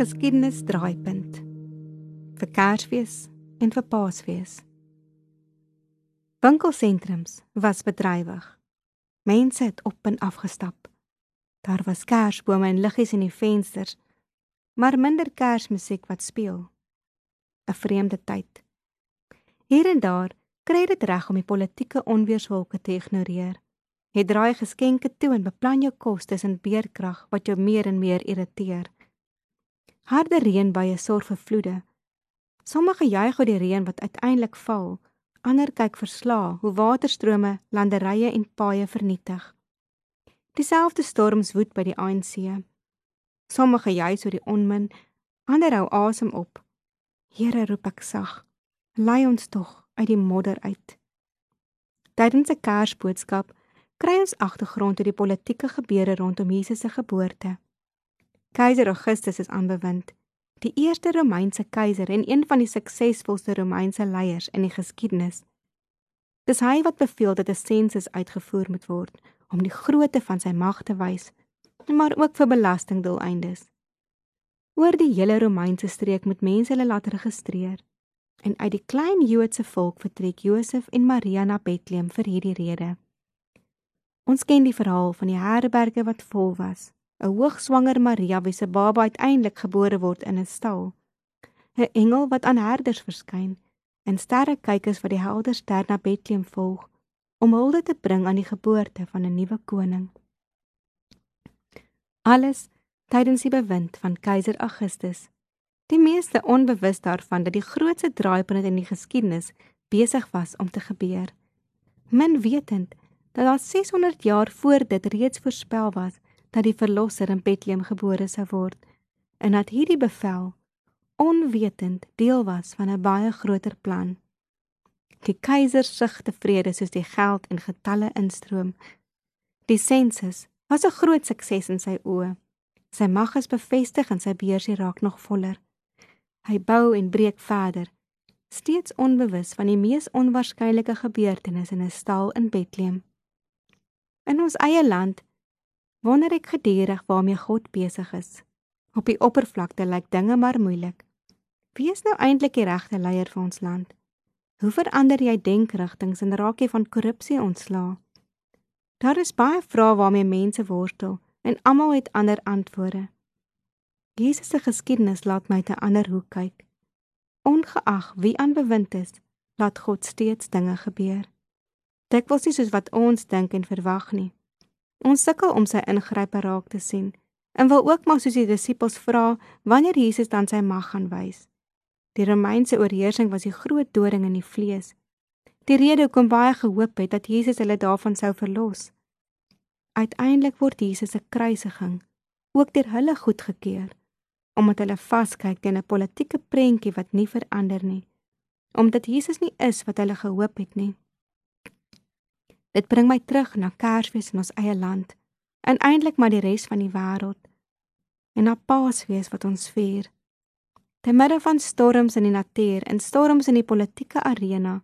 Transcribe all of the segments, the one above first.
Geskiedenis draaipunt vir Kersfees en vir Paasfees. Winkelsentrums was bedrywig. Mense het op en af gestap. Daar was kersbome en liggies in die vensters, maar minder kersmusiek wat speel. 'n Vreemde tyd. Hier en daar kry dit reg om die politieke onweerswolke te ignoreer. Jy draai geskenke toe en beplan jou kos tussen beerkrag wat jou meer en meer irriteer. Harde reënbuie sorg vir vloede. Sommige juig oor die reën wat uiteindelik val, ander kyk verslae hoe waterstrome landerye en paaie vernietig. Dieselfde storms woed by die ANC. Sommige juig oor die onmin, ander hou asem op. Here roep ek sag, lei ons tog uit die modder uit. Tydens 'n Kersboodskap kry ons agtergrond oor die politieke gebeure rondom Jesus se geboorte. Keiser Augustus is aanbewind, die eerste Romeinse keiser en een van die suksesvolste Romeinse leiers in die geskiedenis. Dis hy wat beveel dat 'n sensus uitgevoer moet word om die grootte van sy mag te wys, maar ook vir belastingdoeleindes. Oor die hele Romeinse streek moet mense hulle laat registreer. En uit die klein Joodse volk vertrek Josef en Maria na Bethlehem vir hierdie rede. Ons ken die verhaal van die herberge wat vol was 'n hoogswanger Maria wie se baba uiteindelik gebore word in 'n stal. 'n Engel wat aan herders verskyn en sterrekykers wat die helder ster na Bethlehem volg om hulde te bring aan die geboorte van 'n nuwe koning. Alles tydens die bewind van keiser Augustus. Die meeste onbewus daarvan dat die grootste draaipunt in die geskiedenis besig was om te gebeur. Min wetend dat daar 600 jaar voor dit reeds voorspel was dat die verlosser in Bethlehem gebore sou word en dat hierdie bevel onwetend deel was van 'n baie groter plan. Die keiser sug tevrede soos die geld en getalle instroom. Die sensus was 'n groot sukses in sy oë. Sy mag is bevestig en sy beursie raak nog voller. Hy bou en breek verder, steeds onbewus van die mees onwaarskynlike gebeurtenisse in 'n stal in Bethlehem. In ons eie land wonder ek gedurig waarmee God besig is. Op die oppervlakte lyk dinge maar moeilik. Wie is nou eintlik die regte leier vir ons land? Hoe verander jy denkrigtinge en raak jy van korrupsie ontslaa? Daar is baie vrae waarmee mense worstel en almal het ander antwoorde. Jesus se geskiedenis laat my te ander hoek kyk. Ongeag wie aanbewind is, laat God steeds dinge gebeur. Dit was nie soos wat ons dink en verwag nie. Ons sukkel om sy ingrype raak te sien en wil ook maar soos die disippels vra wanneer Jesus dan sy mag gaan wys. Die Romeinse oorheersing was die groot doring in die vlees. Die rede hoekom baie gehoop het dat Jesus hulle daarvan sou verlos. Uiteindelik word Jesus se kruisiging ook deur hulle goedgekeur omdat hulle vaskyk teen 'n politieke prentjie wat nie verander nie. Omdat Jesus nie is wat hulle gehoop het nie. Dit bring my terug na Kersfees in ons eie land en eintlik maar die res van die wêreld en na Paasfees wat ons vier. Te midde van storms in die natuur en storms in die politieke arena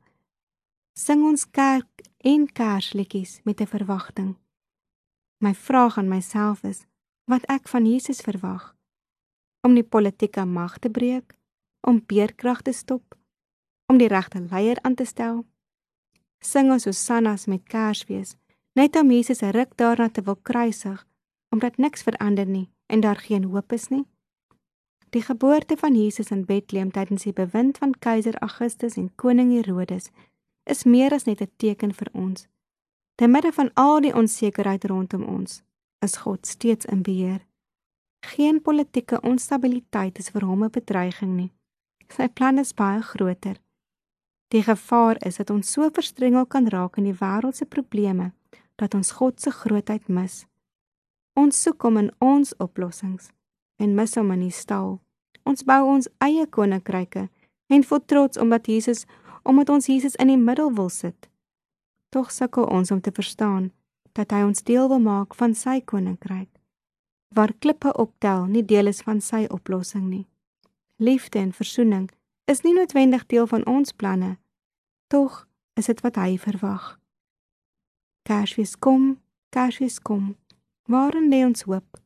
sing ons kerk en kersliedjies met 'n verwagting. My vraag aan myself is wat ek van Jesus verwag om die politieke mag te breek, om beerkrag te stop, om die regte leier aan te stel sing ons hosannas met Kersfees, net om Jesus se ruk daarna te wil kruisig, omdat niks verander nie en daar geen hoop is nie. Die geboorte van Jesus in Bethlehem tydens die bewind van keiser Augustus en koning Herodes is meer as net 'n teken vir ons. Te midde van al die onsekerheid rondom ons, is God steeds in beheer. Geen politieke onstabiliteit is vir hom 'n bedreiging nie. Sy plan is baie groter. Die gevaar is dat ons so verstrengel kan raak in die wêreld se probleme dat ons God se grootheid mis. Ons soek hom in ons oplossings en mis hom in die stal. Ons bou ons eie koninkryke en voel trots omdat Jesus omdat ons Jesus in die middel wil sit. Tog sukkel ons om te verstaan dat hy ons deel wil maak van sy koninkryk waar klippe optel nie deel is van sy oplossing nie. Liefde en versoening is nie noodwendig deel van ons planne. Tog is dit wat hy verwag. Kersfees kom, Kersfees kom. Waarin lê ons hoop?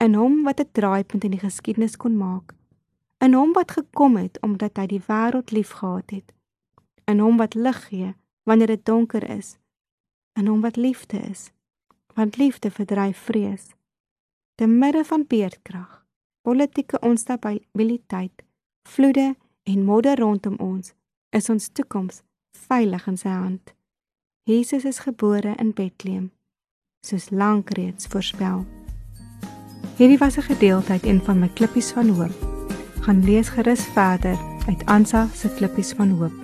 In hom wat 'n draaipunt in die geskiedenis kon maak. In hom wat gekom het omdat hy die wêreld liefgehad het. In hom wat lig gee wanneer dit donker is. In hom wat liefde is. Want liefde verdryf vrees. Te midde van beerdkrag, politieke onstabiliteit, vloede en modder rondom ons, is ons toekoms veilig in sy hand. Jesus is gebore in Bethlehem, soos lank reeds voorspel. Hierdie was 'n gedeelte uit een van my klippies van hoop. Gaan lees gerus verder uit Ansa se klippies van hoop.